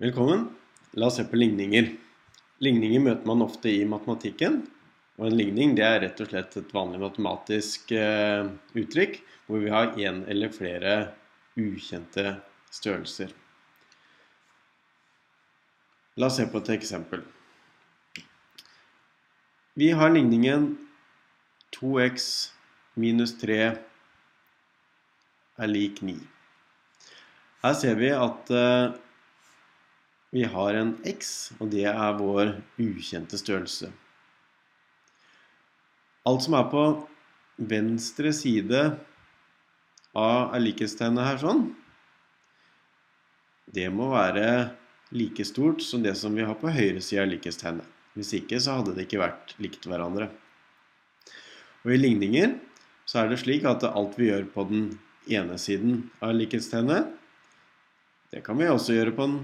Velkommen. La oss se på ligninger. Ligninger møter man ofte i matematikken. Og en ligning det er rett og slett et vanlig matematisk eh, uttrykk hvor vi har én eller flere ukjente størrelser. La oss se på et eksempel. Vi har ligningen 2x minus 3 er lik 9. Her ser vi at eh, vi har en x, og det er vår ukjente størrelse. Alt som er på venstre side av likhetstegnet her sånn, det må være like stort som det som vi har på høyre side av likhetstegnet. Hvis ikke så hadde det ikke vært likt hverandre. Og i ligninger så er det slik at alt vi gjør på den ene siden av likhetstegnet, det kan vi også gjøre på den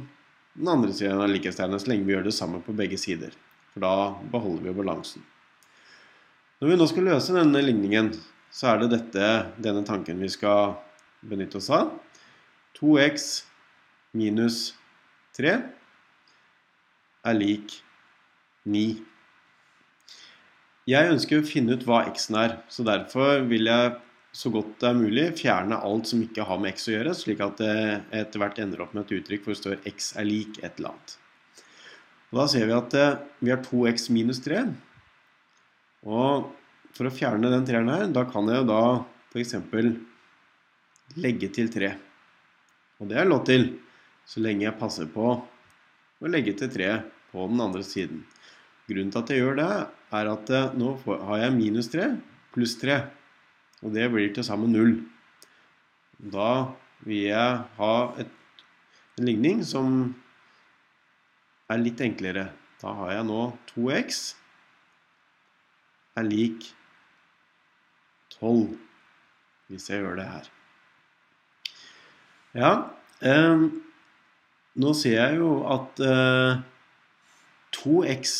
andre siden av likhetstegnet, så lenge vi gjør det samme på begge sider. For da beholder vi balansen. Når vi nå skal løse denne ligningen, så er det dette, denne tanken vi skal benytte oss av. 2x minus 3 er lik 9. Jeg ønsker å finne ut hva x-en er, så derfor vil jeg så godt det er mulig fjerne alt som ikke har med x å gjøre, slik at det etter hvert ender opp med et uttrykk hvor det står x er lik et eller annet. Og da ser vi at eh, vi har 2x minus 3. Og for å fjerne den treeren her, da kan jeg jo da f.eks. legge til 3. Og det er lov til, så lenge jeg passer på å legge til 3 på den andre siden. Grunnen til at jeg gjør det, er at eh, nå har jeg minus 3 pluss 3. Og det blir til sammen null. Da vil jeg ha et, en ligning som er litt enklere. Da har jeg nå 2x er lik 12, hvis jeg gjør det her. Ja, eh, nå ser jeg jo at eh, 2x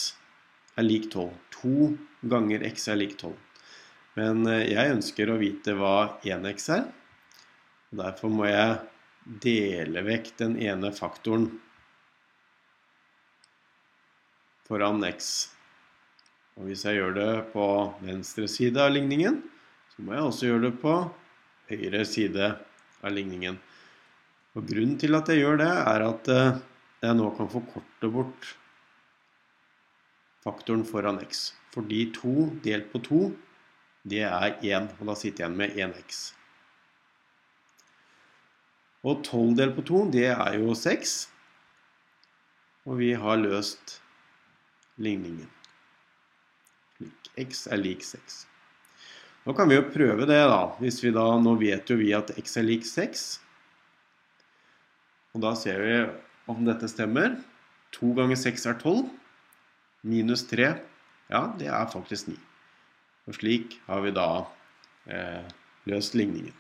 er lik 12. 2 ganger x er lik 12. Men eh, jeg ønsker å vite hva 1x er. og Derfor må jeg dele vekk den ene faktoren foran x. Og hvis jeg gjør det på venstre side av ligningen, så må jeg også gjøre det på høyre side av ligningen. Og grunnen til at jeg gjør det, er at eh, jeg nå kan forkorte bort faktoren foran x. Fordi 2 delt på 2 det er 1, og da sitter jeg igjen med 1x. Og 12 delt på 2, det er jo 6. Og vi har løst ligningen. x er lik 6. Nå kan vi jo prøve det da, hvis vi da, nå vet jo vi at x er lik 6. Og da ser vi om dette stemmer. 2 ganger 6 er 12. Minus 3, ja, det er faktisk 9. Og slik har vi da eh, løst ligningen.